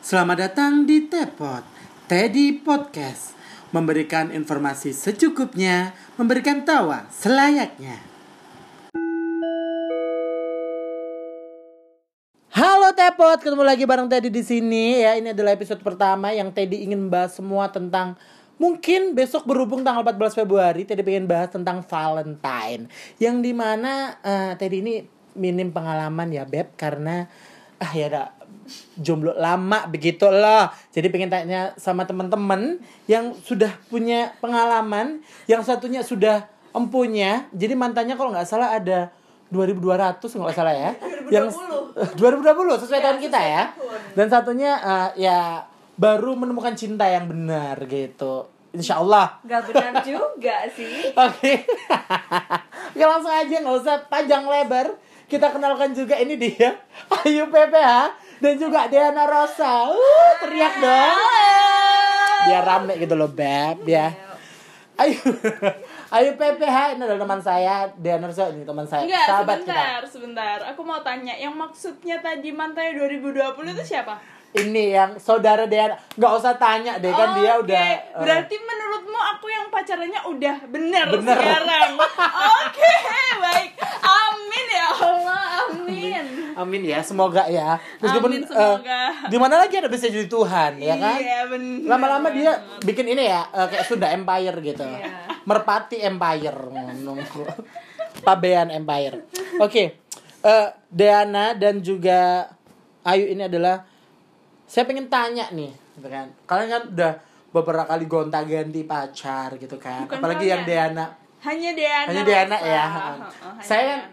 Selamat datang di Tepot, Teddy Podcast. Memberikan informasi secukupnya, memberikan tawa selayaknya. Halo Tepot, ketemu lagi bareng Teddy di sini ya. Ini adalah episode pertama yang Teddy ingin bahas semua tentang Mungkin besok berhubung tanggal 14 Februari Teddy pengen bahas tentang Valentine Yang di mana uh, Teddy ini minim pengalaman ya Beb Karena ah ya jomblo lama begitu loh Jadi pengen tanya sama teman-teman yang sudah punya pengalaman Yang satunya sudah empunya Jadi mantannya kalau nggak salah ada 2200 kalau nggak salah ya 2020. Yang 2020 sesuai Ya, tahun kita sesuai ya tahun. Dan satunya uh, ya baru menemukan cinta yang benar gitu. Insya Allah. Gak benar juga sih. Oke. ya langsung aja nggak usah panjang lebar. Kita kenalkan juga ini dia Ayu PPH dan juga Diana Rosa. Uh, teriak dong. Biar rame gitu loh, Beb, ya. Ayu. Ayu PPH ini adalah teman saya, Diana Rosa ini teman saya. Enggak, sahabat sebentar, sebentar. Aku mau tanya, yang maksudnya tadi mantannya 2020 itu siapa? Ini yang saudara Diana. nggak usah tanya deh kan dia Oke, udah eh, Berarti menurutmu aku yang pacarannya udah bener, Bener. sekarang. Oke, baik. Amin ya semoga ya. Meskipun Amin, semoga. eh, di mana lagi ada bisa jadi Tuhan, ya kan? Iya, bener. Lama-lama dia bikin ini ya, eh, kayak Sunda Empire gitu. Iya. Merpati Empire. Nunggu. Pabean Empire. Oke. eh, Deana dan juga Ayu ini adalah saya pengen tanya nih, gitu kan. Kalian kan udah beberapa kali gonta-ganti pacar gitu kan. Bukan Apalagi yang kalian. Deana Hanya Diana Hanya Rosa. ya. Heeh, hanya Saya-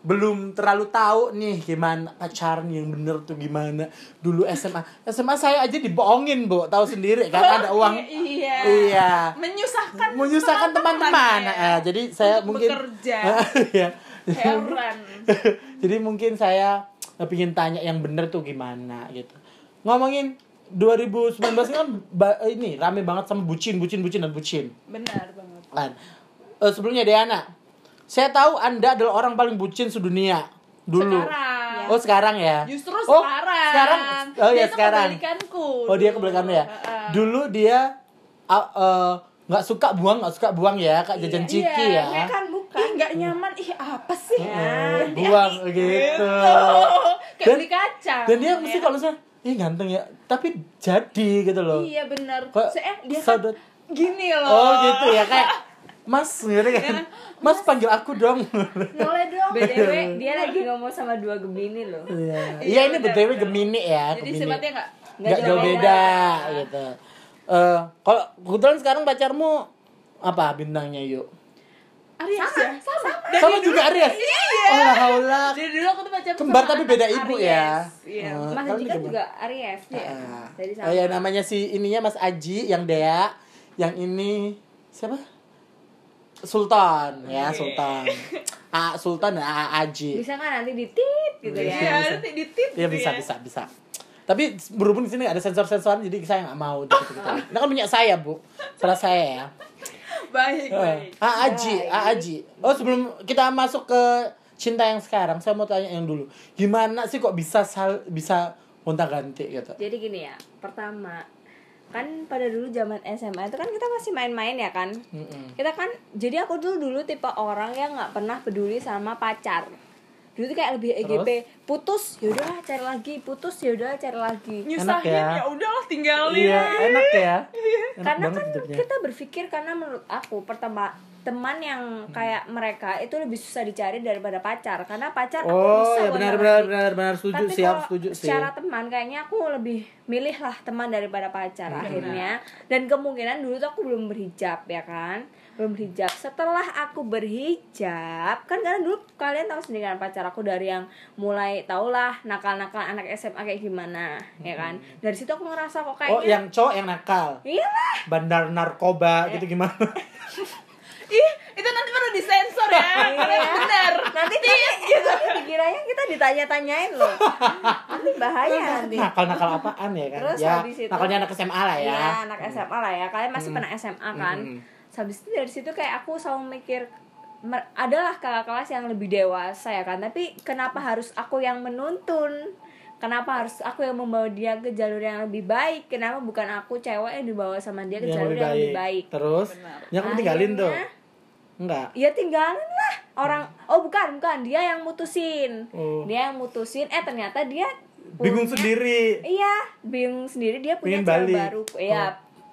Belum terlalu tahu nih gimana pacaran yang bener tuh gimana dulu SMA SMA saya aja dibohongin bu tahu sendiri kan ada uang Iya. iya Menyusahkan menyusahkan teman-teman ya. Eh, jadi saya Untuk mungkin bekerja. Iya. Heran. jadi mungkin saya pengen tanya yang bener tuh gimana gitu ngomongin 2019 kan ini rame banget sama bucin bucin bucin dan bucin Benar banget. kan Eh, sebelumnya Diana saya tahu anda adalah orang paling bucin sedunia dulu Sekarang. oh sekarang ya Justru oh, sekarang. sekarang oh Dia ya sekarang kebalikanku oh dia dulu. kebalikannya ya Heeh. dulu dia ah, eh, nggak suka buang nggak suka buang ya kak jajan Iya, ciki iya, ya Kan bukan. Ih nggak nyaman, ih apa sih? Eh, Dan dia- buang gitu Kayak Dan- kacang. dan dia mesti ya. kalau misalnya ih ganteng ya tapi jadi gitu loh Iya benar. Kok Saya dia kan gini loh. oh gitu ya kayak mas gitu kan mas panggil aku dong Noleh dong. BTW dia lagi ngomong sama dua Gemini loh. Iya, Iya, iya ini btw. Gemini ya, Jadi Gemini. sifatnya nggak nggak jauh beda gitu. Eh, kalau kebetulan sekarang pacarmu apa bintangnya yuk? Aries ya. Sama. Dari Sama dulu- juga Aries. Iya. Oh la haula. Dari dulu aku tuh pacar Kembar tapi beda ibu ya. Iya. Oh, Mas Aji kan juga Aries ya. Ah. Jadi sama. Oh ya namanya si ininya Mas Aji yang Dea, yang ini siapa? Sultan ya. Sultan. A Sultan dan A Aji. Bisa kan nanti ditit gitu Bisa, ya. Iya, bisa. nanti ditit. Iya bisa bisa bisa. Tapi berhubung di sini ada sensor-sensoran jadi saya nggak mau gitu gitu. Ini kan punya saya bu, salah saya ya. Baik, baik. Ah Aji, Ah Aji. Oh sebelum kita masuk ke cinta yang sekarang, saya mau tanya yang dulu. Gimana sih kok bisa sal bisa gonta ganti gitu? Jadi gini ya, pertama kan pada dulu zaman SMA itu kan kita masih main-main ya kan. Mm-mm. Kita kan jadi aku dulu dulu tipe orang yang nggak pernah peduli sama pacar. Dulu tuh kayak lebih EGP, putus yaudah cari lagi, putus yaudah cari lagi. Nyusahin ya. ya udahlah tinggalin. Iya enak ya. Enak karena kan hidupnya. kita berpikir karena menurut aku pertama teman yang kayak mereka itu lebih susah dicari daripada pacar. Karena pacar aku Oh bisa ya benar benar benar benar. Setuju tapi siap kalau setuju sih. secara teman kayaknya aku lebih milih lah teman daripada pacar akhirnya. dan kemungkinan dulu tuh aku belum berhijab ya kan? Belum berhijab. Setelah aku berhijab kan karena dulu kalian tahu sendiri kan pacar aku dari yang mulai taulah nakal-nakal anak SMA kayak gimana ya kan? Dari situ aku ngerasa kok kayaknya Oh yang cowok yang nakal, iyalah. Bandar narkoba gitu gimana? Ih, itu nanti baru disensor ya. Kalian benar. nanti nanti, nanti dikiranya kita ditanya-tanyain loh nanti bahaya nanti nakal nakal apaan ya kan? Terus ya habis itu- nakalnya anak SMA lah ya. Iya, anak SMA lah ya. Kalian masih pernah SMA kan? Mm-mm. Terus Habis itu dari situ kayak aku selalu mikir adalah kakak kelas yang lebih dewasa ya kan. Tapi kenapa harus aku yang menuntun? Kenapa harus aku yang membawa dia ke jalur yang lebih baik kenapa bukan aku cewek yang dibawa sama dia ke yang jalur lebih yang baik. lebih baik Terus, Benar. ya kamu tinggalin tuh. Enggak. ya tinggalin lah orang oh bukan bukan dia yang mutusin Oh. dia yang mutusin eh ternyata dia Bingung punya- sendiri. iya bingung sendiri dia punya cewek balik. baru iya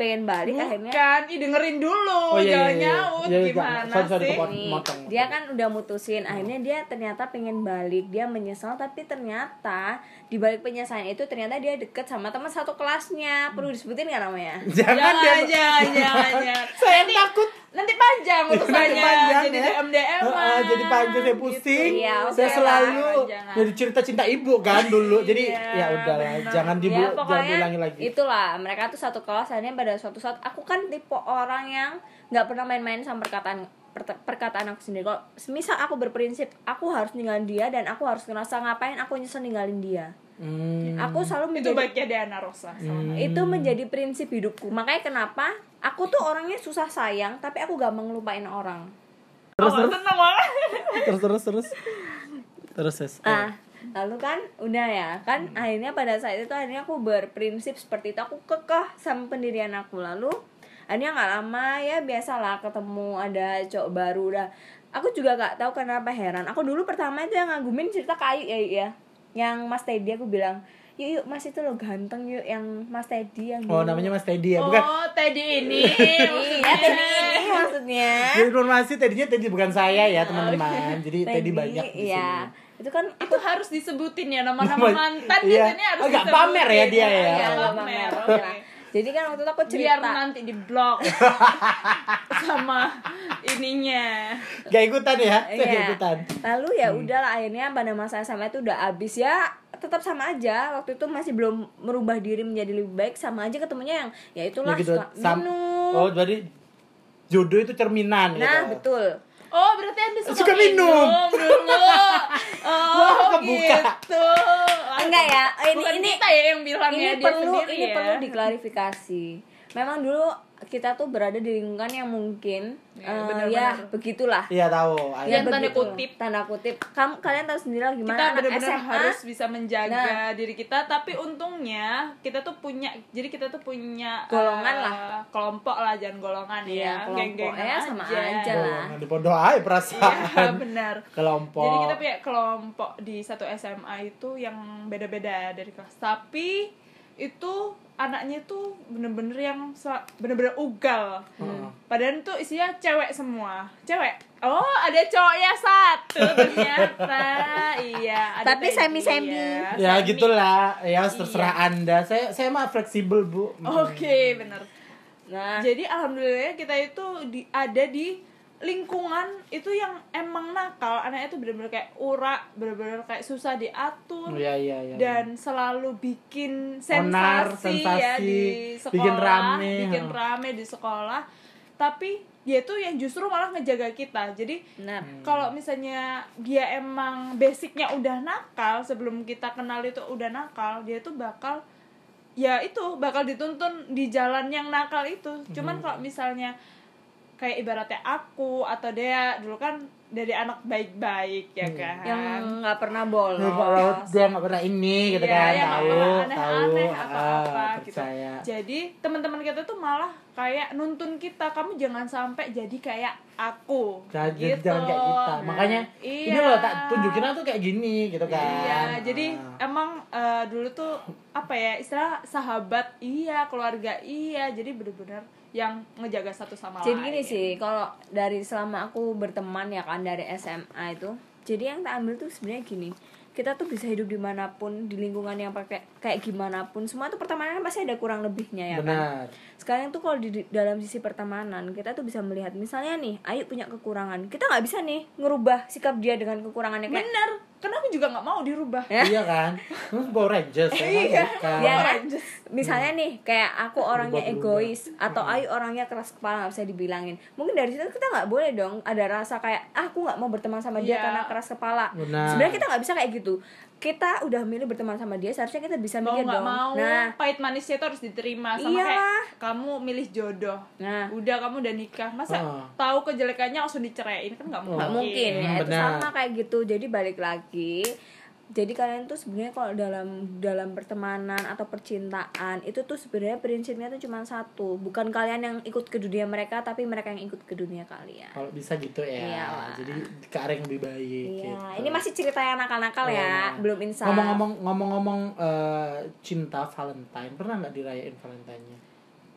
pengen balik akhirnya Bukan, ih dengerin dulu, Oh, iya, jangan iya, iya. nyaut Iya, iya, gimana sorry, sorry, sih? kepot- Nih, motong, dia kan udah mutusin akhirnya dia ternyata pengen balik dia menyesal tapi ternyata di balik penyesalan itu ternyata dia deket sama teman satu kelasnya perlu disebutin nggak namanya Jangan Jangan, jangan, jangan, jangan. Saya Nanti- takut. Nanti panjang Nanti urusannya, panjang jadi ya. DM DM Heeh, jadi panjang saya pusing. Iya, oke saya lah. selalu Jangan. jadi cerita cinta ibu kan dulu. Jadi Iya, ya udahlah, jangan dibu ya jangan diulangi lagi. itulah mereka tuh satu kelas akhirnya pada suatu saat aku kan tipe orang yang nggak pernah main-main sama perkataan perkataan aku sendiri kalau misal aku berprinsip aku harus ninggalin dia dan aku harus ngerasa ngapain aku nyesel ninggalin dia Hmm. aku selalu Itu menjadi baiknya Diana Rosa sama. itu menjadi prinsip hidupku makanya kenapa aku tuh orangnya susah sayang tapi aku gampang ngelupain orang. Terus Oh, terus. terus terus terus. Terus ah lalu kan udah ya kan akhirnya pada saat itu akhirnya aku berprinsip seperti itu. Aku kekeh sama pendirian aku. Lalu akhirnya nggak lama ya biasalah ketemu ada cowok baru udah. Aku juga gak tahu kenapa heran. Aku dulu pertama itu yang ngagumin cerita kayu ya ya. Yang Mas Teddy aku bilang yuk yuk Mas itu lo ganteng yuk yang Mas Teddy yang Oh, dulu." namanya Mas Teddy ya, bukan? Oh, Teddy ini. iya Teddy ini maksudnya Jadi informasi tadinya Teddy bukan saya ya, teman-teman. Jadi Teddy banyak di iya sini. itu kan itu harus disebutin ya nama-nama Nama- mantan iya. biasanya harus Agak disebutin. pamer ya dia ya. Iya, pamer. pamer. Oke. Nah, jadi kan waktu itu aku cerita Biar nanti di blog sama ininya. Gak ikutan ya, gak Iya. ikutan. Lalu ya udahlah akhirnya pada masa SMA itu udah habis ya tetap sama aja waktu itu masih belum merubah diri menjadi lebih baik sama aja ketemunya yang ya itulah Ya gitu. Sam- minum Oh, jadi jodoh itu cerminan nah gitu. betul Oh, berarti Anda suka, Suka minum. dulu. Oh, Wah, kebuka. gitu. enggak ya ini Bukan ini kita ya yang bilang ini ya, dia perlu sendiri ini ya. perlu diklarifikasi memang dulu kita tuh berada di lingkungan yang mungkin Ya, eh, ya begitulah Iya tahu. Yang Ayo. tanda begitu. kutip. tanda kutip kamu kalian tahu sendiri lah gimana kita benar-benar harus bisa menjaga Nah. diri kita tapi untungnya kita tuh punya jadi kita tuh punya Golongan eh, lah. kelompok lah jangan golongan Iya, ya kelompok. geng-gengan Ya, sama aja lah. Golongan di pondok aja Iya, perasaan. benar Kelompok. jadi kita punya kelompok di satu SMA itu yang beda-beda dari kelas tapi itu anaknya tuh bener-bener yang bener-bener ugal Heeh. Padahal tuh isinya cewek semua Cewek Oh ada cowoknya satu ternyata Iya ada Tapi Teddy, semi-semi. Ya semi. gitulah, ya terserah Iya. Anda. Saya saya mah fleksibel, Bu. Oke bener nah Jadi alhamdulillah kita itu di, ada di lingkungan itu yang emang nakal Anaknya tuh bener-bener kayak urak Bener-bener kayak susah diatur Iya, iya, iya. dan selalu bikin Onar, sensasi, ya sensasi, di sekolah, bikin rame, bikin rame di sekolah. Tapi dia tuh yang justru malah ngejaga kita. Jadi nah kalau misalnya dia emang basicnya udah nakal sebelum kita kenal itu udah nakal, dia tuh bakal ya itu bakal dituntun di jalan yang nakal itu. Cuman kalau misalnya kayak ibaratnya aku atau dia dulu kan dari anak baik-baik ya kan. yang nggak pernah Ya, bolos kalau dia nggak pernah ini gitu Iya, kan, yang tahu, aneh-aneh ah, apa-apa gitu. percaya. Jadi teman-teman kita tuh malah kayak nuntun kita, kamu jangan sampai jadi kayak aku. Jangan, gitu. jangan kayak kita. Nah, Makanya iya. ini loh tak tunjukin tuh kayak gini gitu kan. Iya, jadi Ah. emang eh, dulu tuh apa ya istilah sahabat iya, keluarga iya, jadi bener-bener yang ngejaga satu sama jadi lain. gini sih kalau dari selama aku berteman ya kan dari SMA itu jadi yang tak ambil tuh sebenarnya gini kita tuh bisa hidup di mana pun di lingkungan yang pakai kayak gimana pun. Semua tuh pertemanan pasti ada kurang lebihnya ya kan? Benar. sekarang tuh kalau di di dalam sisi pertemanan kita tuh bisa melihat misalnya nih Ayu punya kekurangan. Kita nggak bisa nih ngerubah sikap dia dengan kekurangannya kayak Bener, karena aku juga nggak mau dirubah. Ya. Iya kan? Terus Power Rangers ya Iya. kan? Ya kan? Misalnya nih kayak aku orangnya Berubah-berubah. egois atau Ayu orangnya keras kepala nggak bisa dibilangin. Mungkin dari situ kita nggak boleh dong ada rasa kayak ah, aku nggak mau berteman sama dia Iya. karena keras kepala. Benar. Sebenarnya kita nggak bisa kayak gitu. Kita udah milih berteman sama dia, seharusnya kita bisa mau mikir nggak dong. mau Nah, pahit manisnya itu harus diterima sama Iyalah. kayak kamu milih jodoh nah udah kamu udah nikah masa Oh. tahu kejelekannya langsung diceraiin kan nggak mungkin nggak mungkin ya Hmm, itu benar. sama kayak gitu. Jadi balik lagi jadi kalian tuh sebenarnya kalau dalam dalam pertemanan atau percintaan itu tuh sebenarnya prinsipnya tuh cuma satu bukan kalian yang ikut ke dunia mereka tapi mereka yang ikut ke dunia kalian Kalau bisa gitu ya. Iyalah. Jadi ke arah yang lebih baik iya gitu. ini masih cerita yang nakal-nakal Iya. ya belum insaf Ngomong-ngomong ngomong-ngomong eh, cinta Valentine, pernah nggak dirayain Valentine-nya?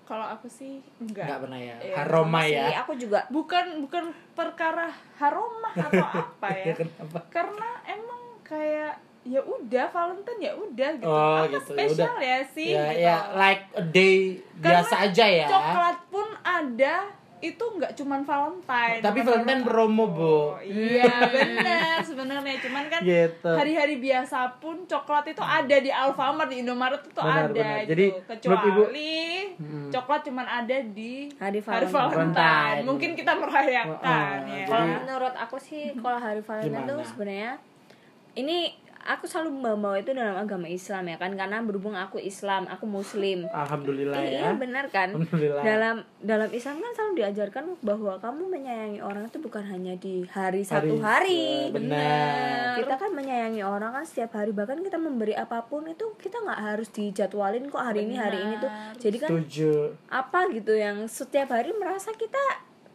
kalau aku sih enggak Nggak pernah ya. Iya, Haroma Sih, ya. aku juga bukan bukan perkara haromah atau apa ya Ya, kenapa? karena emang kayak ya udah Valentine ya udah gitu Oh, apa gitu, ya spesial ya, sih Ya, gitu. ya like a day Karena biasa aja ya. coklat pun ada itu nggak cuman Valentine Tapi Valentine promo, Bu. Oh, iya benar sebenarnya cuman kan Gitu. hari-hari biasa pun coklat itu ada di Alfamart di Indomaret itu Benar, ada benar. gitu. Jadi, Ibu- kecuali Hmm. coklat cuman ada di Hari hari Valentine. Valentine. Valentine. Mungkin kita merayakan Oh, oh, ya. kalau Jadi- menurut aku sih kalau hari Valentine Gimana? tuh sebenarnya ini aku selalu membawa itu dalam agama Islam ya kan karena berhubung aku Islam aku Muslim Alhamdulillah ya. Iya benar kan. Alhamdulillah. Dalam dalam Islam kan selalu diajarkan bahwa kamu menyayangi orang itu bukan hanya di hari satu hari. ya, benar. Kita kan menyayangi orang kan setiap hari bahkan kita memberi apa pun itu kita nggak harus dijadwalin kok hari ini hari ini tuh. Jadi kan Setuju. apa gitu yang setiap hari merasa kita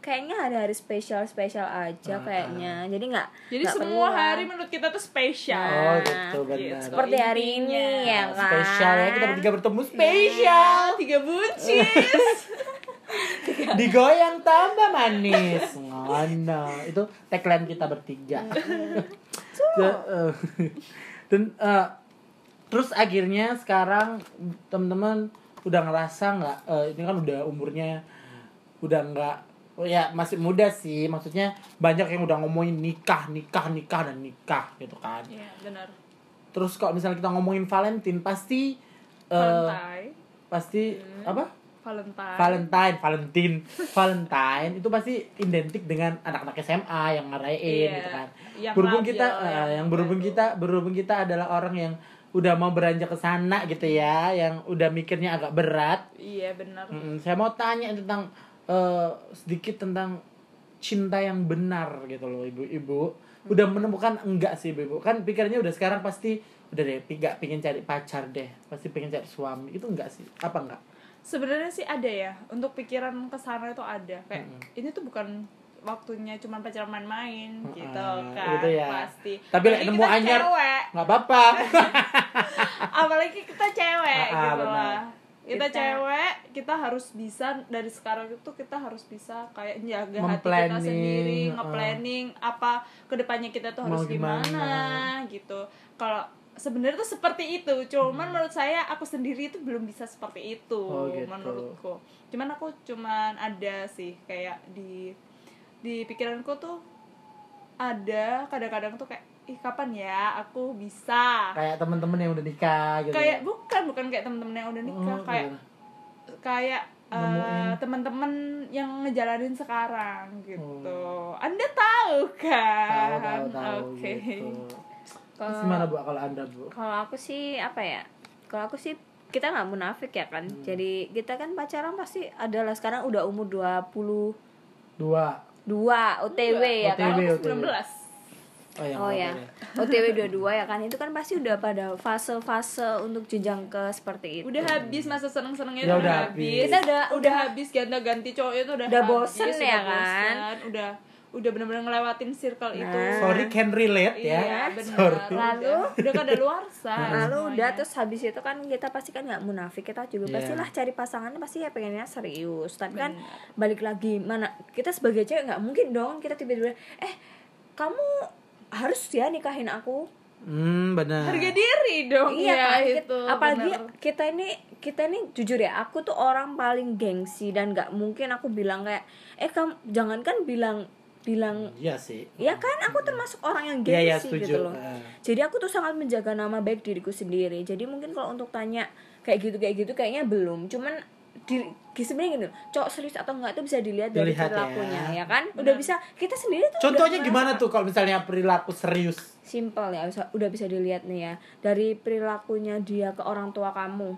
kayaknya hari-hari spesial spesial aja Ah, kayaknya. Jadi nggak Jadi nggak semua perlu hari menurut kita tuh spesial. Oh, Nah, gitu benar. gitu. seperti hari ini ya kan. Spesial ya kita bertiga bertemu spesial. Tiga buncis. Digoyang tambah manis. Ngono. Itu tagline kita bertiga. Eh, Dan eh, terus akhirnya sekarang teman-teman udah ngerasa nggak eh, ini kan udah umurnya udah nggak oh ya masih muda sih maksudnya banyak yang udah ngomongin nikah nikah nikah dan nikah gitu kan Iya, benar. terus kalau misalnya kita ngomongin Valentine pasti eh, Valentine. pasti apa Valentine. Valentine, Valentine, Valentine itu pasti identik dengan anak-anak SMA yang ngerayain Iya, gitu kan. yang berhubung kita yang eh, yang berhubung itu. kita berhubung kita adalah orang yang udah mau beranjak ke sana gitu ya, yang udah mikirnya agak berat. Iya, benar. Mm, saya mau tanya tentang eh, sedikit tentang cinta yang benar gitu loh ibu-ibu. Udah menemukan enggak sih ibu-ibu? Kan pikirannya udah sekarang pasti udah deh, enggak pengen cari pacar deh, pasti pengen cari suami. Itu enggak sih? Apa enggak? Sebenarnya sih ada ya, untuk pikiran ke sana itu ada. Kayak Mm-mm. ini tuh bukan waktunya cuma pacaran main-main gitu Mm-mm, kan. gitu ya. Pasti. Tapi lek nemu anyar- nggak apa-apa apalagi kita cewek Ah, ah, gitu benar. lah kita, Kita- cewek kita harus bisa dari sekarang itu kita harus bisa kayak jaga hati kita sendiri ah. nge-planning apa ke depannya kita tuh harus gimana. gimana, gitu kalau sebenarnya tuh seperti itu cuman menurut saya aku sendiri itu belum bisa seperti itu Hmm. Oh, gitu. menurutku cuman aku cuman ada sih kayak di di pikiranku tuh ada kadang-kadang tuh kayak ih kapan ya aku bisa? Kayak temen-temen yang udah nikah gitu. Kayak bukan bukan kayak temen-temen yang udah nikah Oh, kayak gimana? kayak eh, Nemuin. teman-teman yang ngejalanin sekarang gitu. Oh. anda tahu kan? Tahu tahu oke. gitu. Terus Kalau- gimana bu kalau anda bu? kalau aku sih apa ya kalau aku sih kita nggak munafik ya kan? Hmm. jadi kita kan pacaran pasti adalah sekarang udah umur 22 dua. OTW ya kan? OTW. Aku 19 oh, yang Oh ya, OTW 22 ya kan itu kan pasti udah pada fase-fase untuk jenjang ke seperti itu. udah habis masa seneng-senengnya Ya itu udah udah habis. habis Kita udah udah habis ganti-ganti cowok itu udah Udah habis, bosen udah ya kan? bosen, udah udah bener-bener ngelewatin circle itu Nah. sorry can relate ya iya benar sorry Lalu? udah, udah kada luar Lalu udah terus habis itu kan kita pasti kan nggak munafik kita juga Iya. pastilah cari pasangannya pasti ya pengennya serius. Tapi kan balik lagi mana kita sebagai cewek nggak mungkin dong kita tiba-tiba eh kamu harus ya nikahin aku. hmm benar harga diri dong iya ya, kan itu apalagi bener. kita ini kita ini jujur ya aku tuh orang paling gengsi dan nggak mungkin aku bilang kayak eh kamu jangan kan bilang bilang iya sih ya kan aku termasuk orang yang Iya, iya, gengsi setuju. gitu loh Ah. jadi aku tuh sangat menjaga nama baik diriku sendiri jadi mungkin kalau untuk tanya kayak gitu kayak gitu kayaknya belum cuman di, sebenarnya gini cowok serius atau enggak itu bisa dilihat dari Dilihat ya. perilakunya ya. kan udah bisa kita sendiri tuh contohnya udah gimana tuh kalau misalnya perilaku serius simple ya udah bisa dilihat nih ya dari perilakunya dia ke orang tua kamu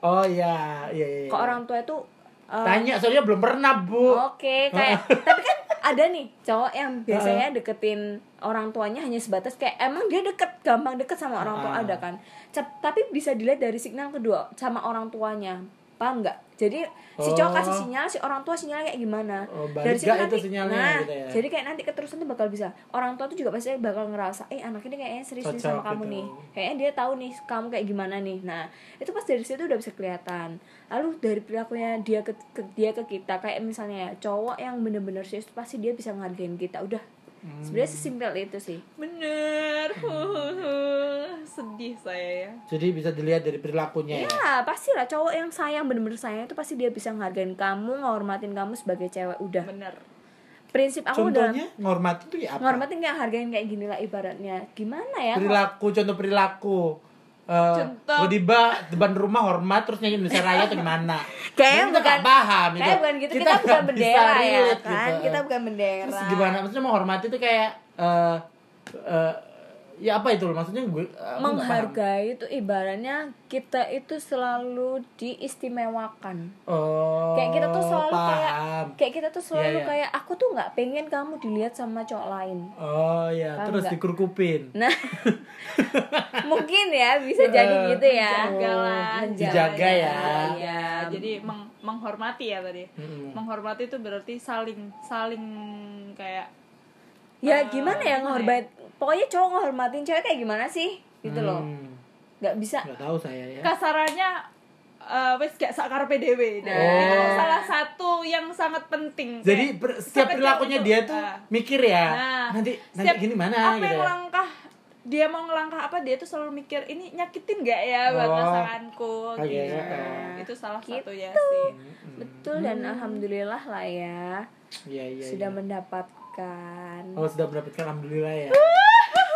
oh iya iya, iya. ke orang tua itu uh, tanya soalnya belum pernah bu Oke, kayak tapi kan ada nih cowok yang biasanya deketin orang tuanya hanya sebatas kayak emang dia deket gampang deket sama orang tua Ah. ada kan Cep- tapi bisa dilihat dari signal kedua sama orang tuanya paham nggak jadi si cowok Oh. kasih sinyal si orang tua sinyalnya kayak gimana Oh, dari situ nanti sinyalnya nah gitu ya? jadi kayak nanti keterusan tuh bakal bisa orang tua tuh juga pasti bakal ngerasa eh anak ini kayaknya serius nih sama kamu gitu. nih kayaknya dia tahu nih kamu kayak gimana nih nah itu pas dari situ udah bisa kelihatan lalu dari perilakunya dia ke, ke- dia ke kita kayak misalnya ya, cowok yang bener-bener serius pasti dia bisa ngehargain kita udah Hmm. sebenarnya sesimpel itu sih. Bener. Sedih saya ya. Jadi bisa dilihat dari perilakunya ya. ya pastilah cowok yang sayang bener-bener sayang itu pasti dia bisa ngehargain kamu ngehormatin kamu sebagai cewek udah. Bener. Prinsip aku udah Contohnya ngormatin tuh ya apa? ngehormatin kayak hargain kayak gini lah ibaratnya. Gimana ya perilaku contoh perilaku Eh, Contoh. tiba depan rumah hormat terus nyanyi Indonesia Raya atau gimana? Kayaknya Kita bukan paham itu. bukan gitu kita, nggak bukan bendera ya kan gitu. kita bukan bendera Terus gimana? Maksudnya menghormati itu kayak eh eh, ya apa itu loh? Maksudnya gue paham. menghargai itu ibaratnya kita itu selalu diistimewakan Oh, kayak kita tuh selalu kayak paham. kayak kita tuh selalu Iya, iya. kayak aku tuh nggak pengen kamu dilihat sama cowok lain Oh ya, Paham terus dikurkupin. nah mungkin ya bisa jadi Eh, gitu ya Jaga lah, Menjaga dijaga ya. iya jadi meng- menghormati ya tadi Mm-mm. menghormati itu berarti saling saling kayak ya Eh, gimana ya gimana ngehormat pokoknya cowok ngehormatin cewek kayak gimana sih gitu loh Hmm, nggak bisa nggak tahu saya ya. kasarannya eh wes gak sakar PDW dan Oh. itu salah satu yang sangat penting Jadi per- setiap perilakunya dia tuh, ah. mikir ya. Nah, nanti nanti setiap gini mana apa gitu. yang ya. langkah dia mau ngelangkah apa dia tuh selalu mikir ini nyakitin gak ya buat Oh. pasanganku Oke, gitu. oh. itu salah Gitu. satu ya sih betul dan alhamdulillah lah ya Iya iya. sudah iya. mendapatkan Oh sudah mendapatkan alhamdulillah ya.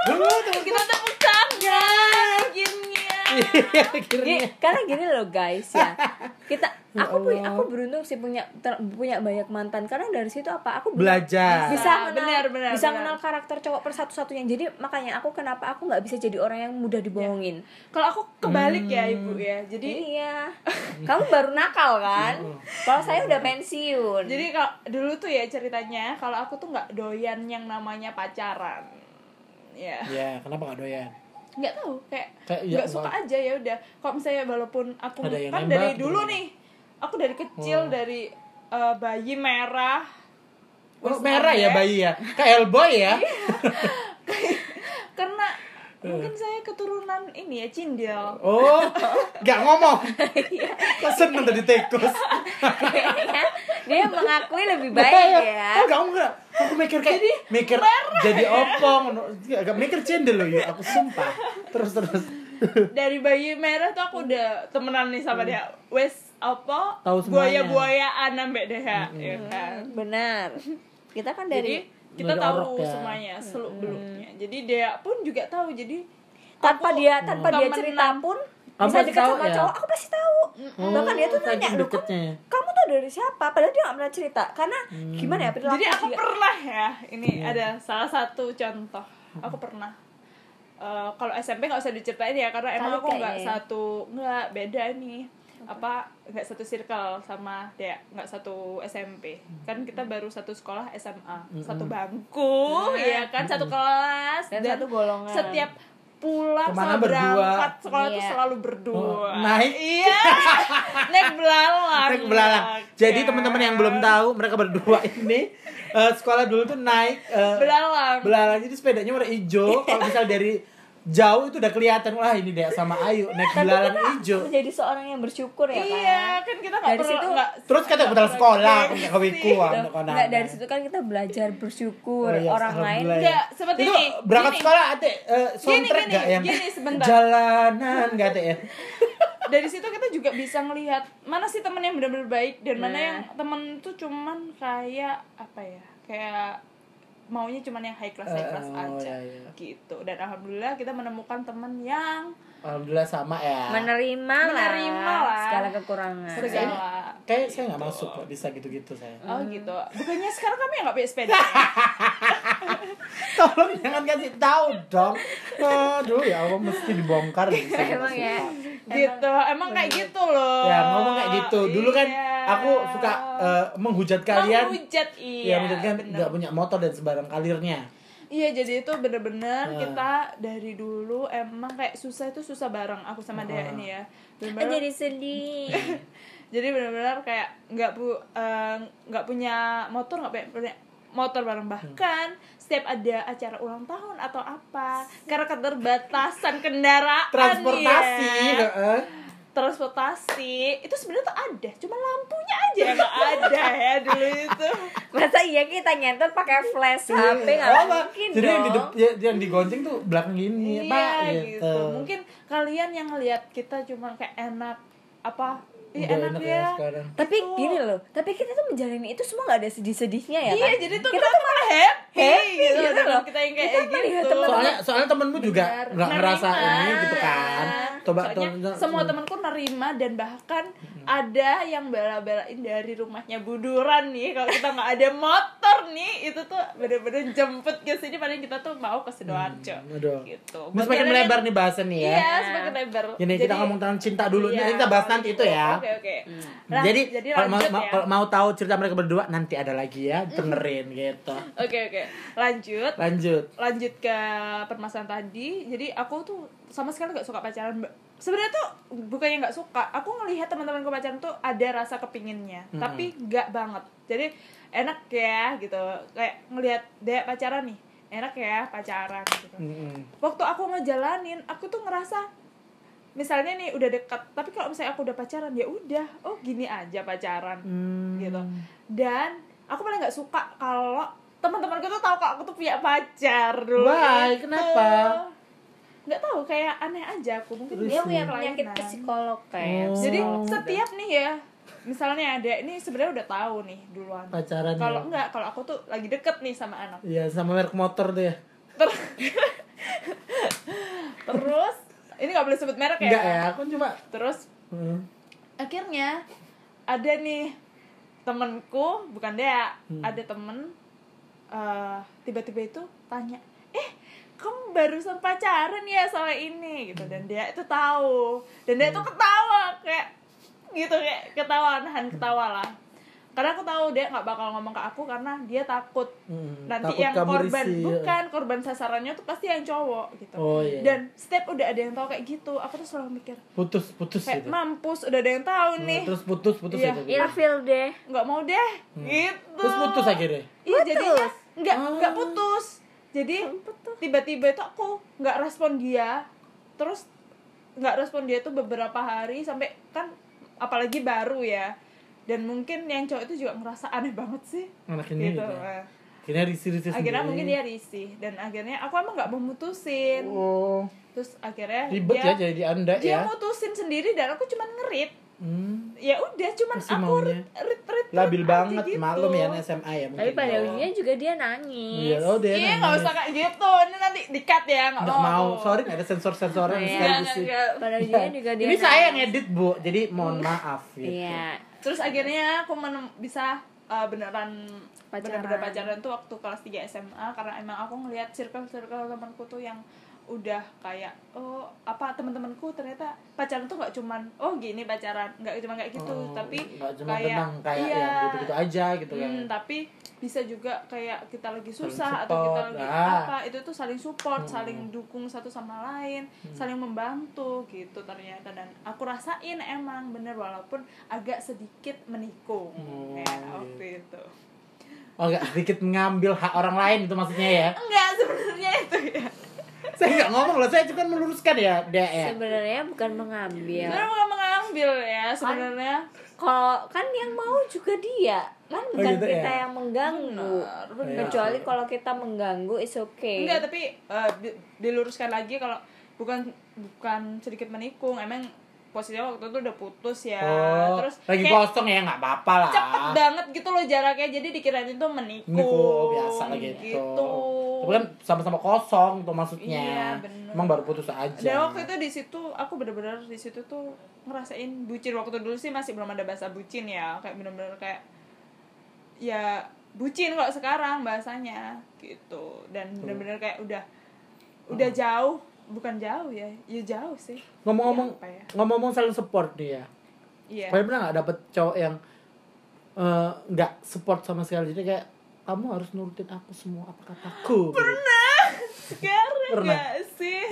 Kita tepuk tangan akhirnya. Iya, akhirnya. Karena gini loh guys ya. Kita Ya aku punya aku beruntung sih punya ter- punya banyak mantan. Karena dari situ apa? Aku Belajar. bisa kenal benar, benar, bisa benar. kenal karakter cowok persatu-satunya. Jadi makanya aku kenapa aku nggak bisa jadi orang yang mudah dibohongin. Kalau aku kebalik ya Hmm. ibu ya. Jadi iya. Kamu baru nakal kan? Kalau saya udah pensiun. Jadi kalau dulu tuh ya ceritanya kalau aku tuh nggak doyan yang namanya pacaran ya Ya, kenapa gak doyan? nggak tahu kayak Kayak, ya, nggak suka nggak- aja ya udah kalau misalnya walaupun aku Ada kan nembak dari gitu dulu kan? nih aku dari kecil Oh. dari eh, bayi merah Oh, merah ya bayi ya. Kayak Hellboy ya. Mungkin saya keturunan ini ya cindil Oh, gak ngomong. Kok seneng tadi tikus. Dia mengakui lebih baik ya Oh, gak enggak. Aku mikir kayak mikir jadi opong. Gak mikir cendel loh ya. Aku sumpah. Terus terus. dari bayi merah tuh aku udah temenan nih sama dia wes apa Hmm. Tahu semuanya. buaya buayaan ambek deh ya ya kan benar kita kan jadi dari kita tahu ya. semuanya seluk beluknya. Jadi dia pun juga tahu jadi tanpa aku dia tanpa dia cerita pun Kamu bisa dekat sama ya? cowok aku pasti tahu. Bahkan dia tuh nanya kamu, deketnya ya. kamu tuh dari siapa? Padahal dia gak pernah cerita karena gimana ya perilaku jadi aku dia- pernah ya ini Iya. ada salah satu contoh. Aku pernah. Eh, kalau SMP nggak usah diceritain ya karena emang aku nggak ya. satu nggak beda nih apa nggak satu circle sama dia nggak satu SMP kan kita baru satu sekolah SMA satu bangku ya kan satu kelas Dan satu golongan. setiap pulang Ke mana sama berdua? berangkat sekolah tuh Iya. selalu berdua Oh, naik? iya naik belalang Naik belalang. Jadi Ya. teman-teman yang belum tahu, mereka berdua ini eh, sekolah dulu tuh naik eh, belalang belalang. Jadi sepedanya warna hijau. Kalau misal dari jauh itu udah kelihatan wah ini deh sama Ayu naik belalang kita hijau. menjadi seorang yang bersyukur ya iya kan kan kita nggak Dari perlu situ- nggak Terus kata betul sekolah, aku nggak dari situ kan kita belajar bersyukur Oh, iya, orang lain ya. Nggak, seperti itu ini, berangkat gini. sekolah ate eh, soundtrack gini, nggak yang gini, sebentar. jalanan nggak ate ya dari situ kita juga bisa ngelihat mana sih temen yang benar-benar baik dan mana Nah. yang temen tuh cuman kayak apa ya kayak maunya cuman yang high class high class oh, aja iya, iya. gitu dan alhamdulillah kita menemukan temen yang alhamdulillah sama ya menerima, Menerima lah lah. segala kekurangan segala kayak saya nggak masuk kok bisa gitu-gitu saya oh gitu bukannya sekarang kami yang nggak punya sepeda Tolong jangan kasih tahu dong. Aduh ya Allah mesti dibongkar gitu. Emang ya. Gitu emang kayak gitu loh Ya ngomong kayak gitu. Dulu kan Iya. aku suka eh, menghujat kalian. menghujat Ya iya menghujat kalian bener. nggak punya motor dan sebarang kalirnya. Iya jadi itu bener-bener Ah. kita dari dulu emang kayak susah itu susah bareng aku sama Dea Ah. ini ya. Ah, Bener-bener Jadi sedih. jadi benar-benar kayak nggak pu eh, nggak punya motor nggak punya, punya motor bareng bahkan setiap ada acara ulang tahun atau apa karena keterbatasan kendaraan Transportasi. ya, heeh. transportasi itu sebenarnya tuh ada cuma lampunya aja yang nggak ada ya dulu itu Masa iya kita nyentuh pakai flash HP Iya, nggak apa? mungkin Jadi yang di dong. dep- ya- yang digonceng tuh belakang gini, Pak. iya Gitu. gitu mungkin kalian yang ngelihat kita cuma kayak enak apa Udah enak, enak ya, ya sekarang. Tapi Gitu. gini loh, tapi kita tuh menjalani itu semua gak ada sedih-sedihnya ya iya kan? jadi tuh kita tuh malah happy, happy gitu, gitu loh. kita yang kayak Kita gitu teman-teman Soalnya soalnya temenmu juga nggak ngerasa ini gitu kan. Coba Soalnya semua temanku nerima dan bahkan ada yang bela-belain dari rumahnya buduran nih kalau kita nggak ada motor nih itu tuh bener-bener jemput ke sini padahal kita tuh mau ke sidoarjo Aduh. gitu Ini semakin melebar nih bahasan nih ya. iya semakin lebar Gini kita ngomong tentang cinta dulu. Iya, kita bahas nanti itu ya. Oke oke. Hmm. Jadi, jadi kalau mau, ya. kalau mau tahu cerita mereka berdua nanti ada lagi ya, dengerin gitu. oke oke. Lanjut. Lanjut. lanjut ke permasalahan tadi. Jadi aku tuh sama sekali nggak suka pacaran sebenarnya tuh bukannya nggak suka. Aku ngelihat teman-temanku pacaran tuh ada rasa kepinginnya Mm-mm. tapi nggak banget. Jadi enak ya gitu. Kayak ngelihat dia pacaran nih. Enak ya pacaran gitu. Mm-mm. waktu aku ngejalanin aku tuh ngerasa misalnya nih udah dekat tapi kalau misalnya aku udah pacaran ya udah oh gini aja pacaran Hmm. gitu dan aku malah nggak suka kalau teman-temanku tuh tahu kalau aku tuh punya pacar dulu Why? itu. Kenapa? nggak tahu kayak aneh aja aku mungkin Terus Dia punya penyakit kelainan. psikolog kayak. Oh. jadi setiap nih ya misalnya ada ini sebenarnya udah tahu nih duluan Pacaran kalau ya. enggak kalau aku tuh lagi deket nih sama anak Iya, sama merek motor tuh ya. Ter- terus ini nggak boleh sebut merek ya? Enggak ya, aku cuma terus Hmm. akhirnya ada nih temenku bukan dia Hmm. ada temen eh, tiba-tiba itu tanya eh kamu barusan pacaran ya sama ini? Gitu. Dan dia itu tahu. Dan dia tuh ketawa kayak gitu kayak ketawa nahan ketawa lah karena aku tahu dia nggak bakal ngomong ke aku karena dia takut Hmm, nanti takut yang korban risih, ya. bukan korban sasarannya tuh pasti yang cowok gitu Oh, iya. dan setiap udah ada yang tahu kayak gitu aku tuh selalu mikir putus putus kayak gitu. mampus udah ada yang tahu Nah, nih terus putus putus Iya. gitu. Ilfil deh. nggak mau deh gitu Terus putus akhirnya. iya jadinya nggak nggak putus jadi tiba-tiba itu aku nggak respon dia terus nggak respon dia tuh beberapa hari sampai kan apalagi baru ya dan mungkin yang cowok itu juga ngerasa aneh banget sih Anak ini gitu gitu. Nah, Akhirnya risih-risih akhirnya sendiri. mungkin dia risih dan akhirnya aku emang nggak mau mutusin Oh, terus akhirnya ribet dia, ya jadi Anda dia ya. mutusin sendiri dan aku cuman ngerit Hmm. ya udah cuman Masih aku maunya. rit rit rit Labil banget, gitu. maklum ya SMA ya mungkin. Tapi pada ya. ujungnya juga dia Iya, nangis. oh dia Iya nggak usah kayak gitu, ini nanti dikat ya nggak Nggak mau. mau, sorry nggak ada sensor-sensoran Iya, sekali sih. Pada ujungnya juga dia Ini saya yang nangis. edit bu, jadi mohon maaf gitu. Iya. Terus akhirnya aku menem- bisa uh, beneran Pacaran. bener-bener pacaran tuh waktu kelas 3 SMA karena emang aku ngelihat circle-circle temanku tuh yang udah kayak oh apa teman-temanku ternyata pacaran tuh nggak cuman oh gini pacaran nggak cuma kayak gitu Oh, tapi cuma kayak tenang kayak iya, yang gitu-gitu aja gitu kan. Hmm, tapi bisa juga kayak kita lagi susah atau kita support, lagi ah. apa itu tuh saling support, Hmm. saling dukung satu sama lain, saling membantu gitu ternyata dan aku rasain emang bener walaupun agak sedikit menikung Oh, ya iya. waktu itu. Oh nggak sedikit mengambil hak orang lain itu maksudnya ya. Enggak sebenarnya itu ya. Saya nggak ngomong loh, saya cuma meluruskan ya, dia ya. Sebenarnya bukan mengambil. Sebenarnya bukan mengambil ya sebenarnya. Kalau kan yang mau juga dia, kan Oh, bukan gitu kita ya? yang mengganggu. Benar, benar. Kecuali kalau kita mengganggu is okay. Enggak, tapi di- diluruskan lagi kalau bukan bukan sedikit menikung, emang posisinya waktu itu udah putus ya. Oh, Terus lagi kayak- kosong ya nggak apa-apa lah. cepet banget gitu loh jaraknya jadi dikirain itu menikung Ini kok biasa lah gitu. Tapi kan sama-sama kosong tuh maksudnya. Iya, bener. Emang baru putus aja. dan waktu itu di situ aku bener-bener di situ tuh ngerasain bucin waktu dulu sih masih belum ada bahasa bucin ya kayak bener-bener kayak ya bucin kalau sekarang bahasanya gitu dan bener-bener kayak udah udah jauh bukan jauh ya ya jauh sih. Ngomong-ngomong Ya, ya? ngomong-ngomong saling support nih ya iya. Kalian pernah nggak dapet cowok yang eh, nggak support sama sekali. Jadi kayak kamu harus nurutin aku semua apa kataku? Pernah? Sekarang Pernah. gak sih?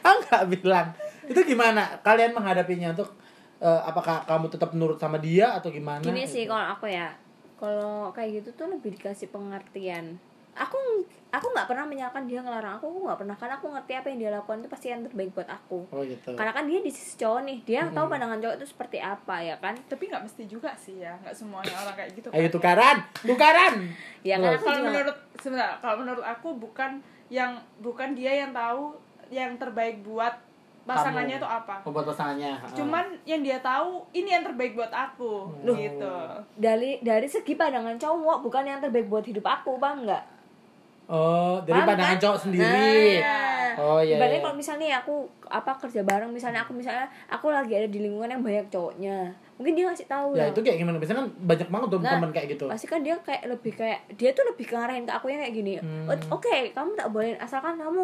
Ah nggak bilang. Itu gimana? Kalian menghadapinya untuk eh, apakah kamu tetap nurut sama dia atau gimana? Gini sih kalau aku ya. Kalau kayak gitu tuh lebih dikasih pengertian aku aku nggak pernah menyalahkan dia ngelarang aku aku nggak pernah karena aku ngerti apa yang dia lakukan itu pasti yang terbaik buat aku. Oh gitu. Karena kan dia di sisi cowok nih dia tahu pandangan cowok itu seperti apa ya kan? Tapi nggak mesti juga sih ya nggak semuanya orang kayak gitu ayo kan. tukaran tukaran. Ya kan kalau juga menurut sebentar kalau menurut aku bukan yang bukan dia yang tahu yang terbaik buat pasangannya Kamu. itu apa. Oh, buat pasangannya cuman yang dia tahu ini yang terbaik buat aku Loh. gitu. Dari dari segi pandangan cowok bukan yang terbaik buat hidup aku bang nggak oh dari Paham pandangan kan? cowok sendiri Nah, oh iya, ibaratnya iya. kalau misalnya aku apa kerja bareng misalnya aku misalnya aku lagi ada di lingkungan yang banyak cowoknya mungkin dia ngasih tahu ya lah. itu kayak gimana biasanya kan banyak banget tuh Nah, teman kayak gitu pasti kan dia kayak lebih kayak dia tuh lebih ngarahin ke aku yang kayak gini Hmm. "Oh, oke kamu tak boleh asalkan kamu